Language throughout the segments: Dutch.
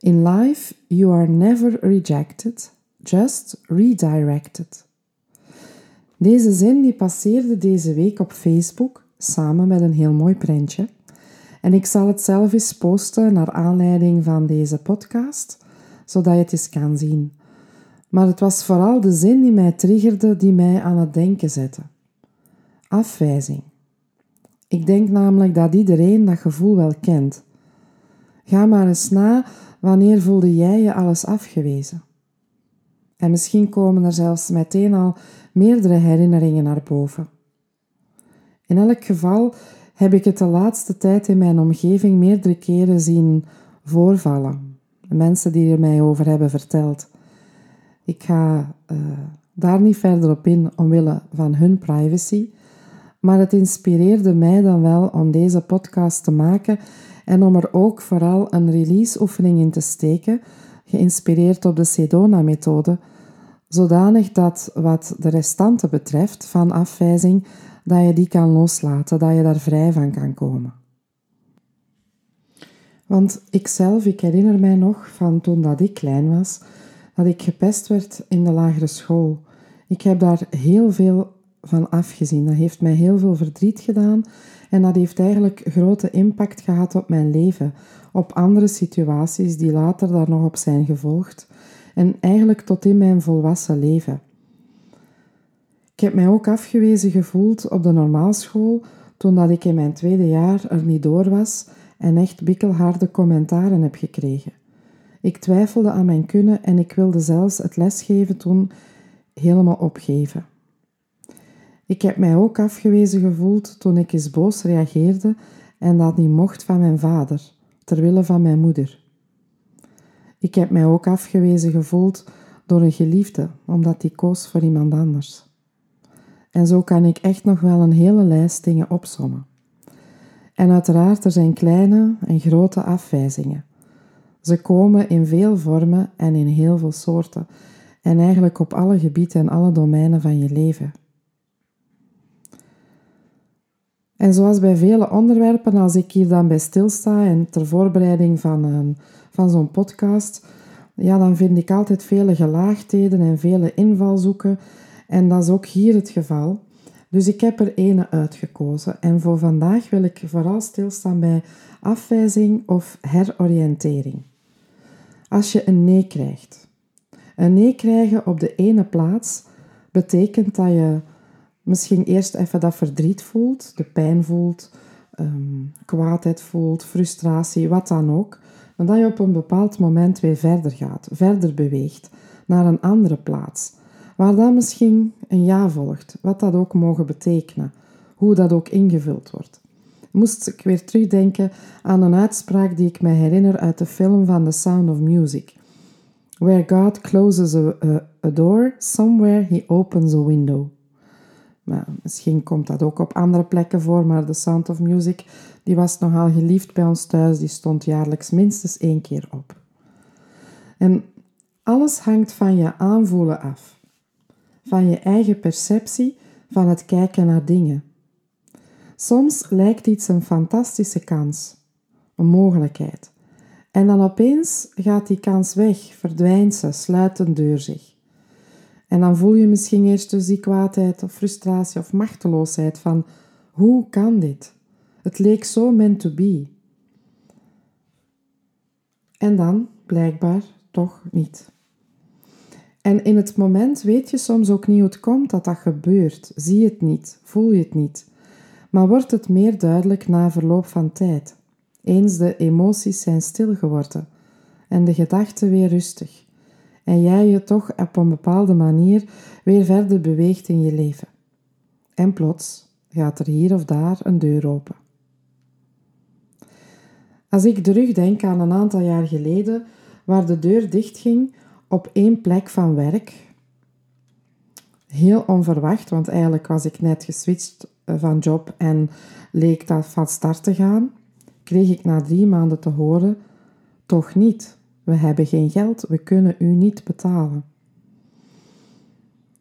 In life, you are never rejected, just redirected. Deze zin die passeerde deze week op Facebook samen met een heel mooi printje. En ik zal het zelf eens posten naar aanleiding van deze podcast, zodat je het eens kan zien. Maar het was vooral de zin die mij triggerde, die mij aan het denken zette. Afwijzing. Ik denk namelijk dat iedereen dat gevoel wel kent. Ga maar eens na wanneer voelde jij je alles afgewezen. En misschien komen er zelfs meteen al meerdere herinneringen naar boven. In elk geval heb ik het de laatste tijd in mijn omgeving meerdere keren zien voorvallen. Mensen die er mij over hebben verteld. Ik ga uh, daar niet verder op in omwille van hun privacy, maar het inspireerde mij dan wel om deze podcast te maken en om er ook vooral een release-oefening in te steken, geïnspireerd op de Sedona-methode, zodanig dat wat de restanten betreft van afwijzing, dat je die kan loslaten, dat je daar vrij van kan komen. Want ikzelf, ik herinner mij nog van toen dat ik klein was, dat ik gepest werd in de lagere school. Ik heb daar heel veel van afgezien. Dat heeft mij heel veel verdriet gedaan en dat heeft eigenlijk grote impact gehad op mijn leven, op andere situaties die later daar nog op zijn gevolgd en eigenlijk tot in mijn volwassen leven. Ik heb mij ook afgewezen gevoeld op de normaalschool toen dat ik in mijn tweede jaar er niet door was en echt bikkelharde commentaren heb gekregen. Ik twijfelde aan mijn kunnen en ik wilde zelfs het lesgeven toen helemaal opgeven. Ik heb mij ook afgewezen gevoeld toen ik eens boos reageerde en dat niet mocht van mijn vader, terwille van mijn moeder. Ik heb mij ook afgewezen gevoeld door een geliefde, omdat die koos voor iemand anders. En zo kan ik echt nog wel een hele lijst dingen opsommen. En uiteraard, er zijn kleine en grote afwijzingen. Ze komen in veel vormen en in heel veel soorten, en eigenlijk op alle gebieden en alle domeinen van je leven. En zoals bij vele onderwerpen, als ik hier dan bij stilsta en ter voorbereiding van, een, van zo'n podcast, ja, dan vind ik altijd vele gelaagdheden en vele invalshoeken. En dat is ook hier het geval. Dus ik heb er ene uitgekozen. En voor vandaag wil ik vooral stilstaan bij afwijzing of heroriëntering. Als je een nee krijgt. Een nee krijgen op de ene plaats betekent dat je misschien eerst even dat verdriet voelt, de pijn voelt, um, kwaadheid voelt, frustratie, wat dan ook. Maar dat je op een bepaald moment weer verder gaat, verder beweegt naar een andere plaats, waar dan misschien een ja volgt, wat dat ook mogen betekenen, hoe dat ook ingevuld wordt. Moest ik weer terugdenken aan een uitspraak die ik me herinner uit de film van The Sound of Music. Where God closes a door, somewhere he opens a window. Maar misschien komt dat ook op andere plekken voor, maar The Sound of Music die was nogal geliefd bij ons thuis. Die stond jaarlijks minstens één keer op. En alles hangt van je aanvoelen af. Van je eigen perceptie van het kijken naar dingen. Soms lijkt iets een fantastische kans, een mogelijkheid. En dan opeens gaat die kans weg, verdwijnt ze, sluit een deur zich. En dan voel je misschien eerst dus die kwaadheid of frustratie of machteloosheid van hoe kan dit? Het leek zo meant to be. En dan, blijkbaar, toch niet. En in het moment weet je soms ook niet hoe het komt dat dat gebeurt. Zie het niet, voel je het niet. Maar wordt het meer duidelijk na verloop van tijd. Eens de emoties zijn stil geworden en de gedachten weer rustig en jij je toch op een bepaalde manier weer verder beweegt in je leven. En plots gaat er hier of daar een deur open. Als ik terugdenk aan een aantal jaar geleden, waar de deur dichtging op één plek van werk. Heel onverwacht, want eigenlijk was ik net geswitcht eh, van job en leek dat van start te gaan, kreeg ik na drie maanden te horen: toch niet. We hebben geen geld, we kunnen u niet betalen.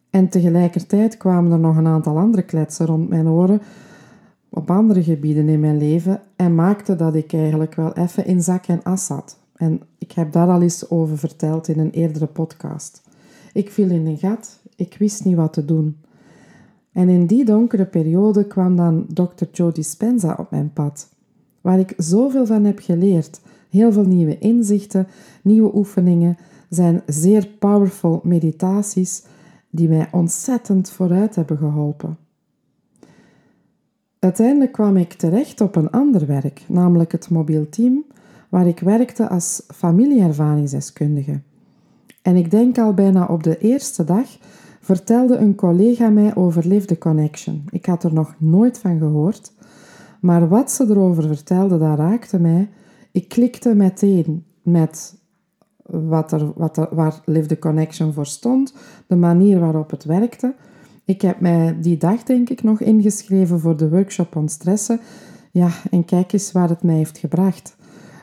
En tegelijkertijd kwamen er nog een aantal andere kletsen rond mijn oren op andere gebieden in mijn leven en maakte dat ik eigenlijk wel even in zak en as zat. En ik heb daar al eens over verteld in een eerdere podcast. Ik viel in een gat, ik wist niet wat te doen. En in die donkere periode kwam dan Dr. Joe Dispenza op mijn pad, waar ik zoveel van heb geleerd. Heel veel nieuwe inzichten, nieuwe oefeningen, zijn zeer powerful meditaties die mij ontzettend vooruit hebben geholpen. Uiteindelijk kwam ik terecht op een ander werk, namelijk het mobiel team, waar ik werkte als familieervaringsdeskundige. En ik denk al bijna op de eerste dag vertelde een collega mij over Live the Connection. Ik had er nog nooit van gehoord, maar wat ze erover vertelde, dat raakte mij. Ik klikte meteen met wat er, wat er, waar Live the Connection voor stond, de manier waarop het werkte. Ik heb mij die dag, denk ik, nog ingeschreven voor de workshop on stressen. Ja, en kijk eens waar het mij heeft gebracht.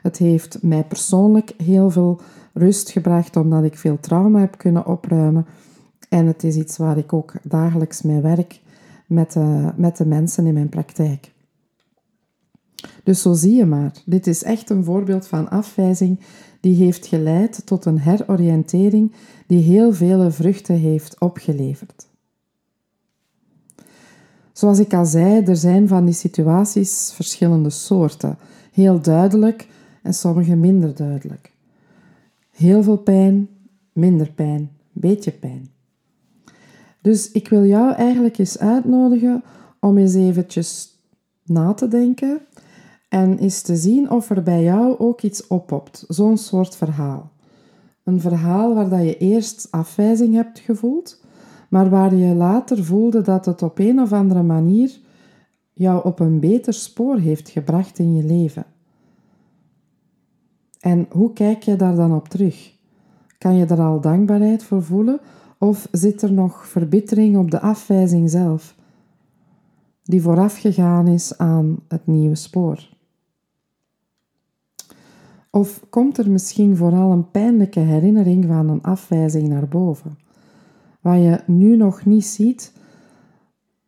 Het heeft mij persoonlijk heel veel rust gebracht, omdat ik veel trauma heb kunnen opruimen. En het is iets waar ik ook dagelijks mee werk met de, met de mensen in mijn praktijk. Dus zo zie je maar. Dit is echt een voorbeeld van afwijzing die heeft geleid tot een heroriëntering die heel vele vruchten heeft opgeleverd. Zoals ik al zei, er zijn van die situaties verschillende soorten. Heel duidelijk en sommige minder duidelijk. Heel veel pijn, minder pijn, beetje pijn. Dus ik wil jou eigenlijk eens uitnodigen om eens eventjes na te denken en eens te zien of er bij jou ook iets oppopt. Zo'n soort verhaal. Een verhaal waar dat je eerst afwijzing hebt gevoeld, maar waar je later voelde dat het op een of andere manier jou op een beter spoor heeft gebracht in je leven. En hoe kijk je daar dan op terug? Kan je er al dankbaarheid voor voelen of zit er nog verbittering op de afwijzing zelf, die voorafgegaan is aan het nieuwe spoor? Of komt er misschien vooral een pijnlijke herinnering van een afwijzing naar boven, waar je nu nog niet ziet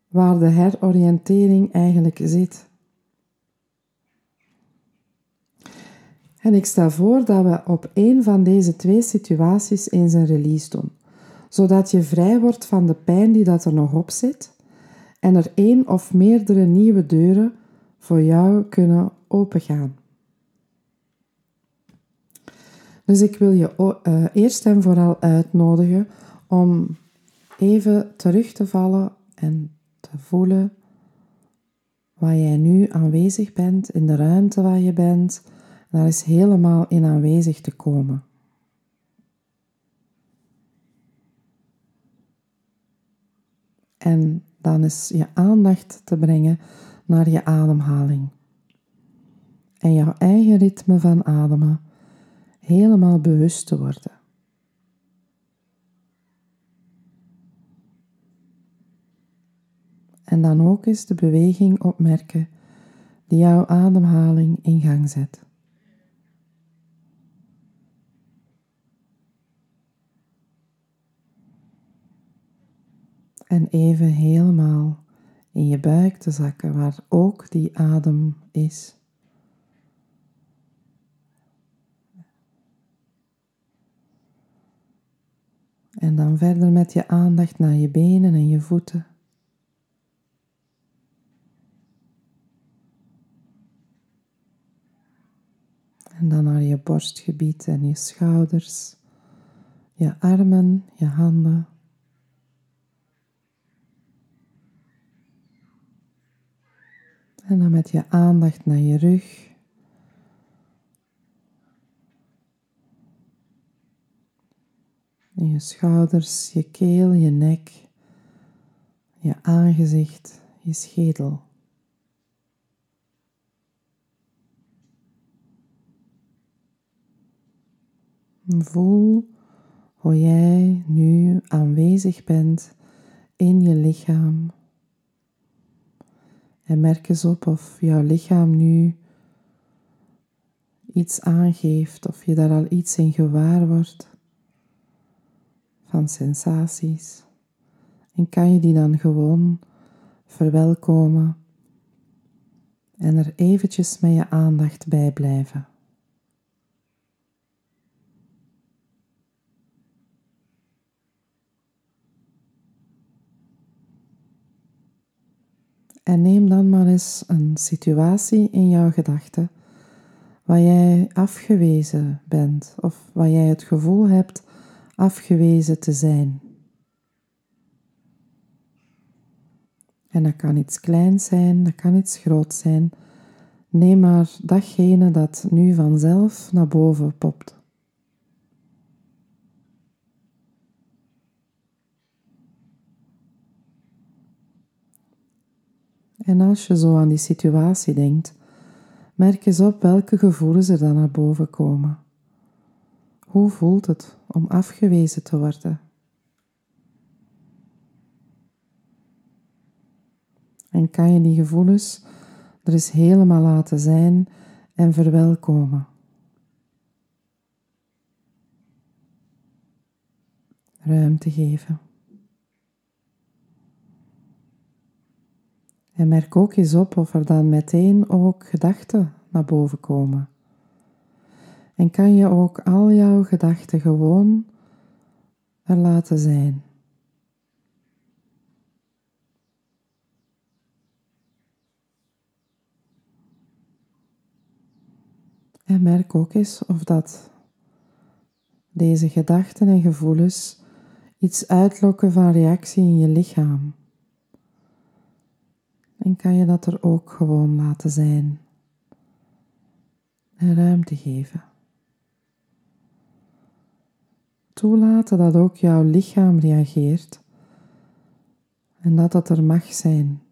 waar de heroriëntering eigenlijk zit? En ik stel voor dat we op één van deze twee situaties eens een release doen, zodat je vrij wordt van de pijn die dat er nog op zit en er één of meerdere nieuwe deuren voor jou kunnen opengaan. Dus ik wil je uh, eerst en vooral uitnodigen om even terug te vallen en te voelen waar jij nu aanwezig bent, in de ruimte waar je bent, daar is helemaal in aanwezig te komen. En dan is je aandacht te brengen naar je ademhaling. En jouw eigen ritme van ademen helemaal bewust te worden. En dan ook eens de beweging opmerken die jouw ademhaling in gang zet. En even helemaal in je buik te zakken, waar ook die adem is. En dan verder met je aandacht naar je benen en je voeten. En dan naar je borstgebied en je schouders, je armen, je handen. En dan met je aandacht naar je rug. Je schouders, je keel, je nek, je aangezicht, je schedel. Voel hoe jij nu aanwezig bent in je lichaam. En merk eens op of jouw lichaam nu iets aangeeft, of je daar al iets in gewaar wordt van sensaties. En kan je die dan gewoon verwelkomen en er eventjes met je aandacht bij blijven. En neem dan maar eens een situatie in jouw gedachten waar jij afgewezen bent of waar jij het gevoel hebt afgewezen te zijn. En dat kan iets kleins zijn, dat kan iets groot zijn. Neem maar datgene dat nu vanzelf naar boven popt. En als je zo aan die situatie denkt, merk eens op welke gevoelens er dan naar boven komen. Hoe voelt het om afgewezen te worden? En kan je die gevoelens er eens helemaal laten zijn en verwelkomen? Ruimte geven. En merk ook eens op of er dan meteen ook gedachten naar boven komen. En kan je ook al jouw gedachten gewoon er laten zijn. En merk ook eens of dat deze gedachten en gevoelens iets uitlokken van reactie in je lichaam. En kan je dat er ook gewoon laten zijn en ruimte geven. Toelaten dat ook jouw lichaam reageert en dat dat er mag zijn.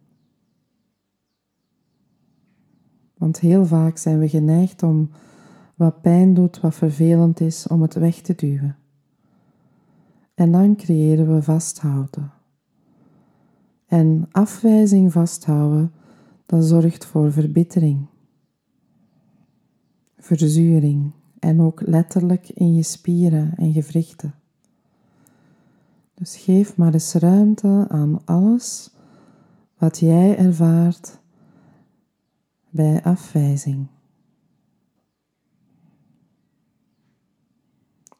Want heel vaak zijn we geneigd om wat pijn doet, wat vervelend is, om het weg te duwen. En dan creëren we vasthouden. En afwijzing vasthouden, dat zorgt voor verbittering, verzuring en ook letterlijk in je spieren en gewrichten. Dus geef maar eens ruimte aan alles wat jij ervaart bij afwijzing.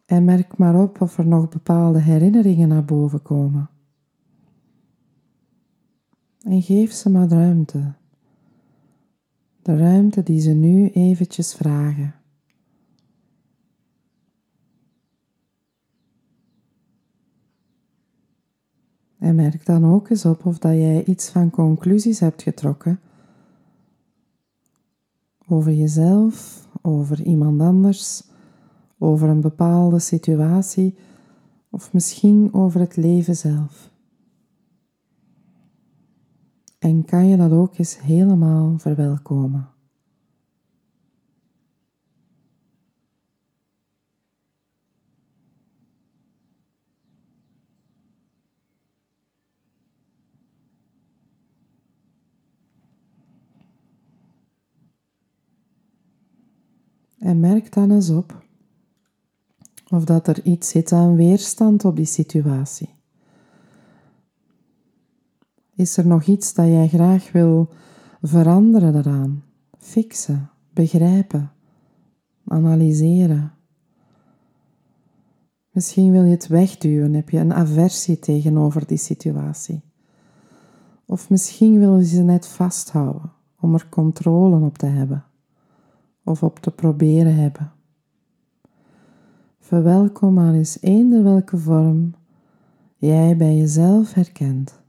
En merk maar op of er nog bepaalde herinneringen naar boven komen. En geef ze maar ruimte. De ruimte die ze nu eventjes vragen. En merk dan ook eens op of dat jij iets van conclusies hebt getrokken over jezelf, over iemand anders, over een bepaalde situatie of misschien over het leven zelf. En kan je dat ook eens helemaal verwelkomen. En merk dan eens op of dat er iets zit aan weerstand op die situatie. Is er nog iets dat jij graag wil veranderen daaraan, fixen, begrijpen, analyseren? Misschien wil je het wegduwen, heb je een aversie tegenover die situatie. Of misschien wil je ze net vasthouden om er controle op te hebben of op te proberen hebben. Verwelkom maar eens eender welke vorm jij bij jezelf herkent.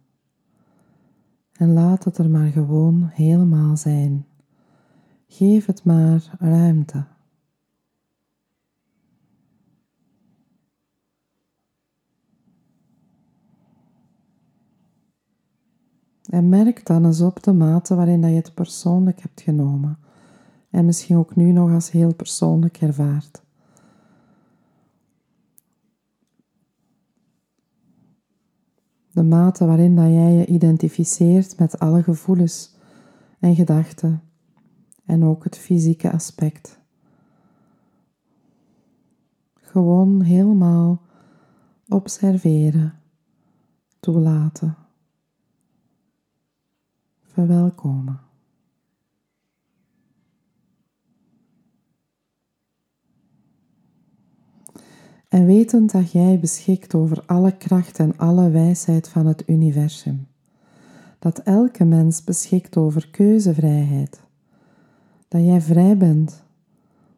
En laat het er maar gewoon helemaal zijn. Geef het maar ruimte. En merk dan eens op de mate waarin dat je het persoonlijk hebt genomen en misschien ook nu nog als heel persoonlijk ervaart. De mate waarin dat jij je identificeert met alle gevoelens en gedachten en ook het fysieke aspect. Gewoon helemaal observeren, toelaten, verwelkomen. En wetend dat jij beschikt over alle kracht en alle wijsheid van het universum. Dat elke mens beschikt over keuzevrijheid. Dat jij vrij bent,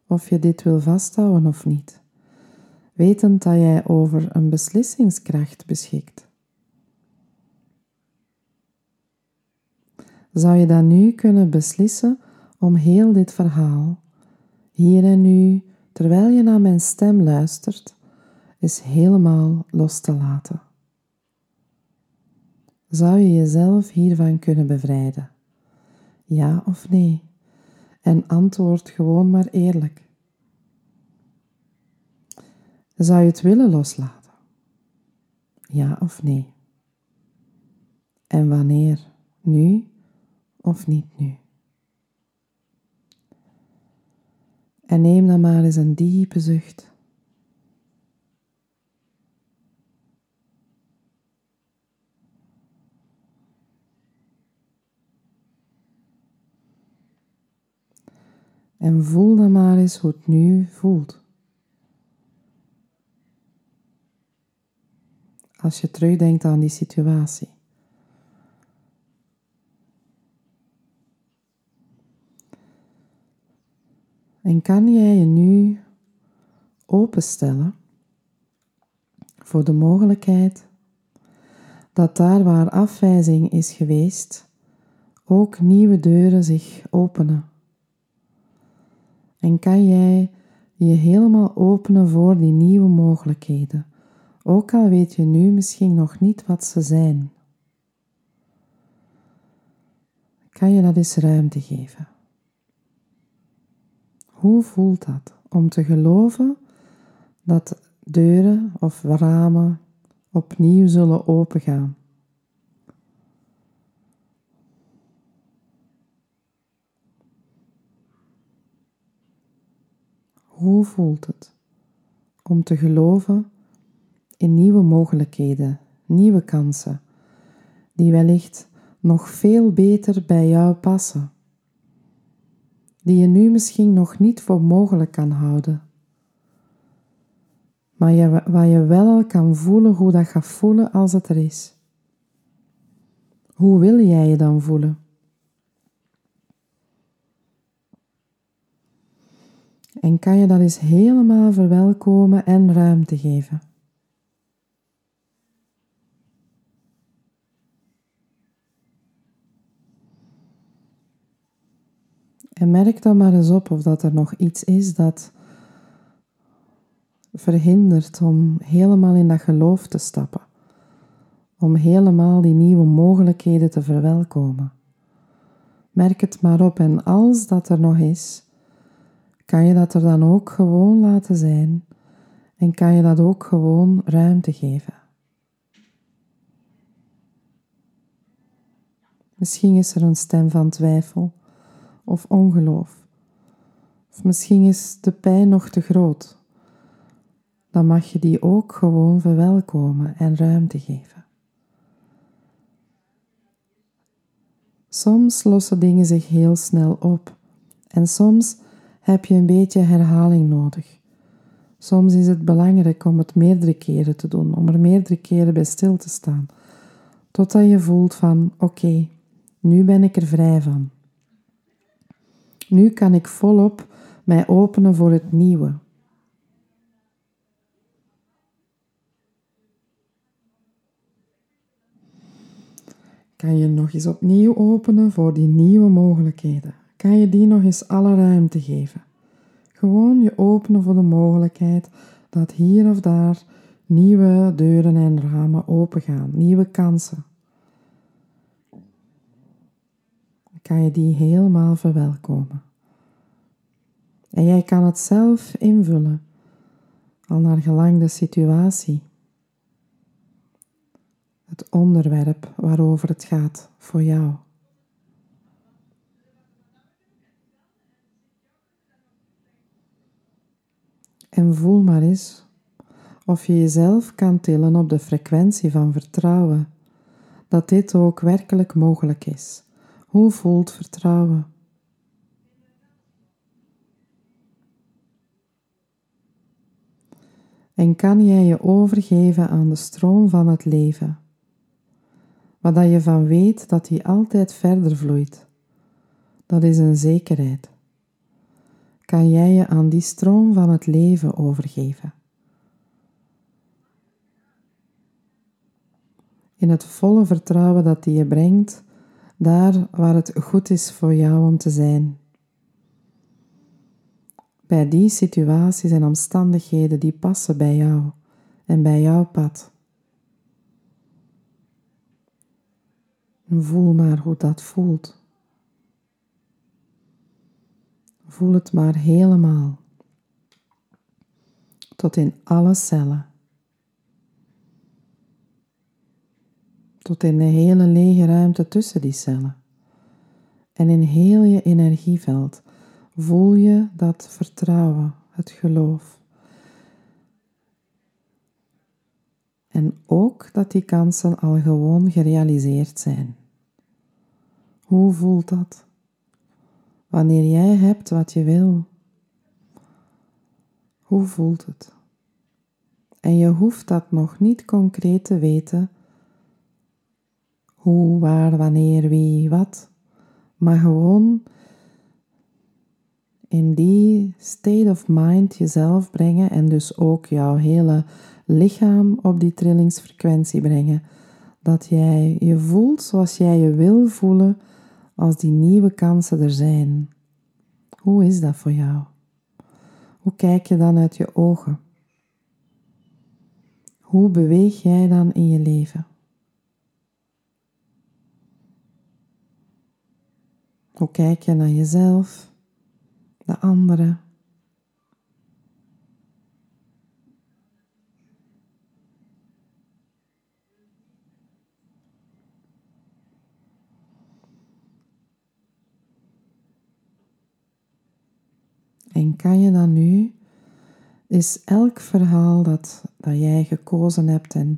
of je dit wil vasthouden of niet. Wetend dat jij over een beslissingskracht beschikt. Zou je dan nu kunnen beslissen om heel dit verhaal, hier en nu, terwijl je naar mijn stem luistert, is helemaal los te laten. Zou je jezelf hiervan kunnen bevrijden? Ja of nee? En antwoord gewoon maar eerlijk. Zou je het willen loslaten? Ja of nee? En wanneer? Nu of niet nu? En neem dan maar eens een diepe zucht. En voel dan maar eens hoe het nu voelt. Als je terugdenkt aan die situatie. En kan jij je nu openstellen voor de mogelijkheid dat daar waar afwijzing is geweest, ook nieuwe deuren zich openen en kan jij je helemaal openen voor die nieuwe mogelijkheden, ook al weet je nu misschien nog niet wat ze zijn. Kan je dat eens ruimte geven? Hoe voelt dat om te geloven dat deuren of ramen opnieuw zullen opengaan? Hoe voelt het om te geloven in nieuwe mogelijkheden, nieuwe kansen, die wellicht nog veel beter bij jou passen, die je nu misschien nog niet voor mogelijk kan houden, maar je, waar je wel al kan voelen hoe dat gaat voelen als het er is. Hoe wil jij je dan voelen? En kan je dat eens helemaal verwelkomen en ruimte geven. En merk dan maar eens op of dat er nog iets is dat verhindert om helemaal in dat geloof te stappen. Om helemaal die nieuwe mogelijkheden te verwelkomen. Merk het maar op en als dat er nog is, kan je dat er dan ook gewoon laten zijn en kan je dat ook gewoon ruimte geven. Misschien is er een stem van twijfel of ongeloof. Of misschien is de pijn nog te groot. Dan mag je die ook gewoon verwelkomen en ruimte geven. Soms lossen dingen zich heel snel op en soms heb je een beetje herhaling nodig. Soms is het belangrijk om het meerdere keren te doen, om er meerdere keren bij stil te staan, totdat je voelt van oké, nu ben ik er vrij van. Nu kan ik volop mij openen voor het nieuwe. Kan je nog eens opnieuw openen voor die nieuwe mogelijkheden? Kan je die nog eens alle ruimte geven. Gewoon je openen voor de mogelijkheid dat hier of daar nieuwe deuren en ramen opengaan, nieuwe kansen. kan je die helemaal verwelkomen. En jij kan het zelf invullen, al naar gelang de situatie. het onderwerp waarover het gaat voor jou. En voel maar eens of je jezelf kan tillen op de frequentie van vertrouwen, dat dit ook werkelijk mogelijk is. Hoe voelt vertrouwen? En kan jij je overgeven aan de stroom van het leven, waar je van weet dat die altijd verder vloeit? Dat is een zekerheid. Kan jij je aan die stroom van het leven overgeven? In het volle vertrouwen dat die je brengt, daar waar het goed is voor jou om te zijn bij die situaties en omstandigheden die passen bij jou en bij jouw pad. voel maar hoe dat voelt. Voel het maar helemaal. Tot in alle cellen. Tot in de hele lege ruimte tussen die cellen. En in heel je energieveld voel je dat vertrouwen, het geloof. En ook dat die kansen al gewoon gerealiseerd zijn. Hoe voelt dat? Wanneer jij hebt wat je wil. Hoe voelt het? En je hoeft dat nog niet concreet te weten. Hoe, waar, wanneer, wie, wat. Maar gewoon in die state of mind jezelf brengen en dus ook jouw hele lichaam op die trillingsfrequentie brengen. Dat jij je voelt zoals jij je wil voelen als die nieuwe kansen er zijn. Hoe is dat voor jou? Hoe kijk je dan uit je ogen? Hoe beweeg jij dan in je leven? Hoe kijk je naar jezelf? de andere. En kan je dan nu, is elk verhaal dat, dat jij gekozen hebt en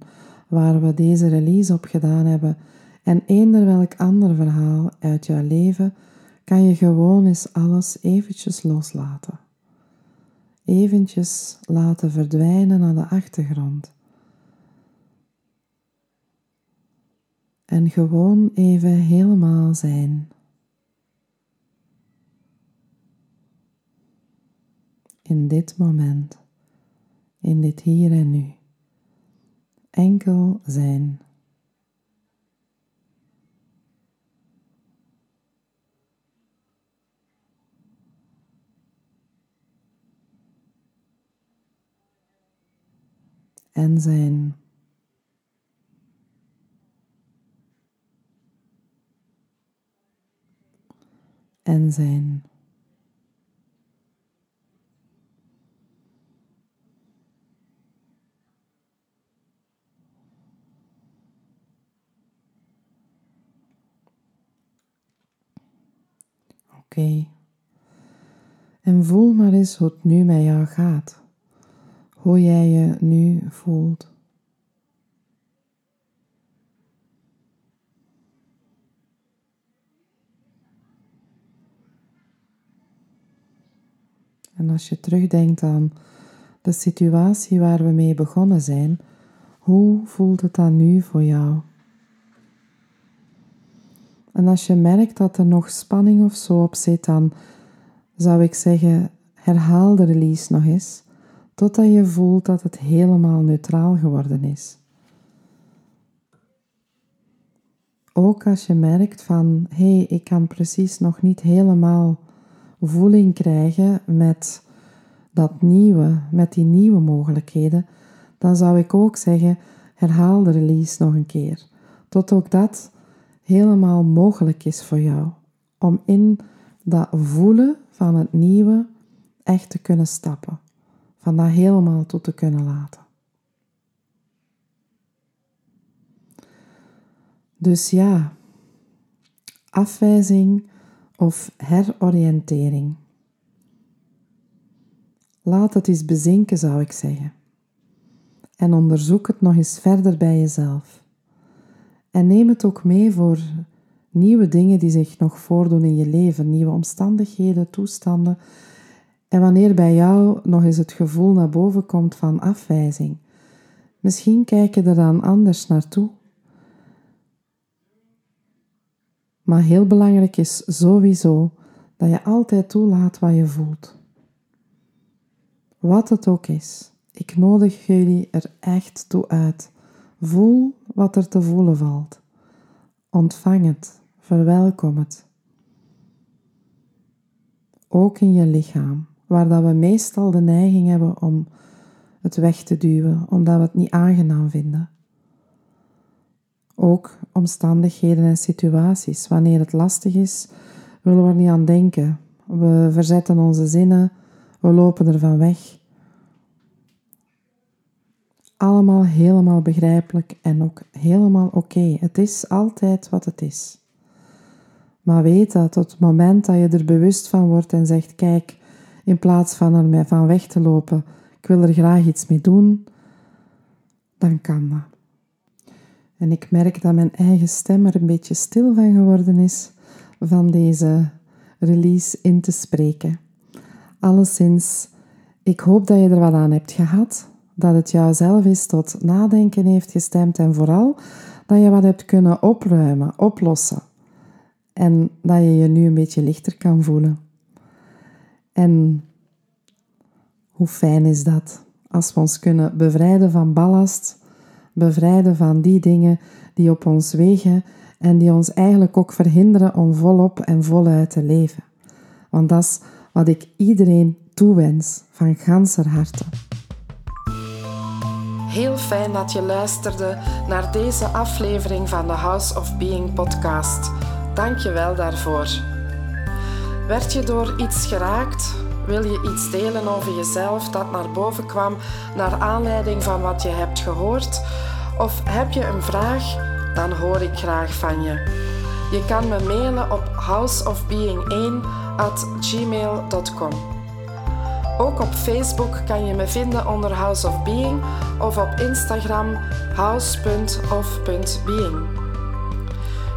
waar we deze release op gedaan hebben, en eender welk ander verhaal uit jouw leven, kan je gewoon eens alles eventjes loslaten. Eventjes laten verdwijnen naar de achtergrond. En gewoon even helemaal zijn. In dit moment, in dit hier en nu. Enkel zijn. en zijn. En zijn. Oké. En voel maar eens hoe het nu met jou gaat hoe jij je nu voelt. En als je terugdenkt aan de situatie waar we mee begonnen zijn, hoe voelt het dan nu voor jou? En als je merkt dat er nog spanning of zo op zit, dan zou ik zeggen: herhaal de release nog eens totdat je voelt dat het helemaal neutraal geworden is. Ook als je merkt van hé, hey, ik kan precies nog niet helemaal voeling krijgen met dat nieuwe, met die nieuwe mogelijkheden, dan zou ik ook zeggen: herhaal de release nog een keer. Tot ook dat helemaal mogelijk is voor jou. Om in dat voelen van het nieuwe echt te kunnen stappen van dat helemaal toe te kunnen laten. Dus ja, afwijzing of heroriëntering. Laat het eens bezinken, zou ik zeggen. En onderzoek het nog eens verder bij jezelf. En neem het ook mee voor nieuwe dingen die zich nog voordoen in je leven, nieuwe omstandigheden, toestanden. En wanneer bij jou nog eens het gevoel naar boven komt van afwijzing, misschien kijk je er dan anders naartoe. Maar heel belangrijk is sowieso dat je altijd toelaat wat je voelt. Wat het ook is, ik nodig jullie er echt toe uit. Voel wat er te voelen valt. Ontvang het, verwelkom het. Ook in je lichaam, waar dat we meestal de neiging hebben om het weg te duwen, omdat we het niet aangenaam vinden. Ook omstandigheden en situaties. Wanneer het lastig is, willen we er niet aan denken. We verzetten onze zinnen, we lopen ervan weg. Allemaal helemaal begrijpelijk en ook helemaal oké. Het is altijd wat het is. Maar weet dat tot het moment dat je er bewust van wordt en zegt: Kijk, in plaats van er van weg te lopen, ik wil er graag iets mee doen, dan kan dat. En ik merk dat mijn eigen stem er een beetje stil van geworden is van deze release in te spreken. Alleszins, ik hoop dat je er wat aan hebt gehad, dat het jou zelf is tot nadenken heeft gestemd en vooral dat je wat hebt kunnen opruimen, oplossen. En dat je je nu een beetje lichter kan voelen. En hoe fijn is dat als we ons kunnen bevrijden van ballast, bevrijden van die dingen die op ons wegen en die ons eigenlijk ook verhinderen om volop en voluit te leven. Want dat is wat ik iedereen toewens van ganser harte. Heel fijn dat je luisterde naar deze aflevering van de House of Being podcast. Dank je wel daarvoor. Werd je door iets geraakt? Wil je iets delen over jezelf dat naar boven kwam naar aanleiding van wat je hebt gehoord? Of heb je een vraag? Dan hoor ik graag van je. Je kan me mailen op houseofbeing1 at gmail.com. Ook op Facebook kan je me vinden onder House of Being of op Instagram house.of.being.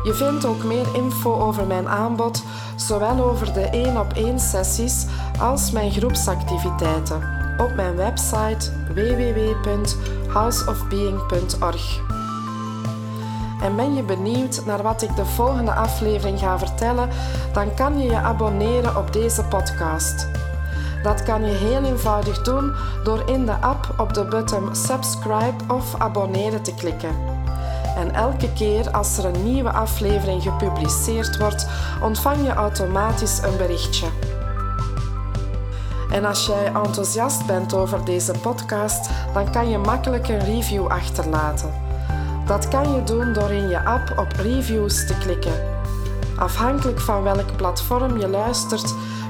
Je vindt ook meer info over mijn aanbod, zowel over de 1 op 1 sessies als mijn groepsactiviteiten op mijn website www.houseofbeing.org. En ben je benieuwd naar wat ik de volgende aflevering ga vertellen, dan kan je je abonneren op deze podcast. Dat kan je heel eenvoudig doen door in de app op de button subscribe of abonneren te klikken. En elke keer als er een nieuwe aflevering gepubliceerd wordt, ontvang je automatisch een berichtje. En als jij enthousiast bent over deze podcast, dan kan je makkelijk een review achterlaten. Dat kan je doen door in je app op reviews te klikken. Afhankelijk van welk platform je luistert,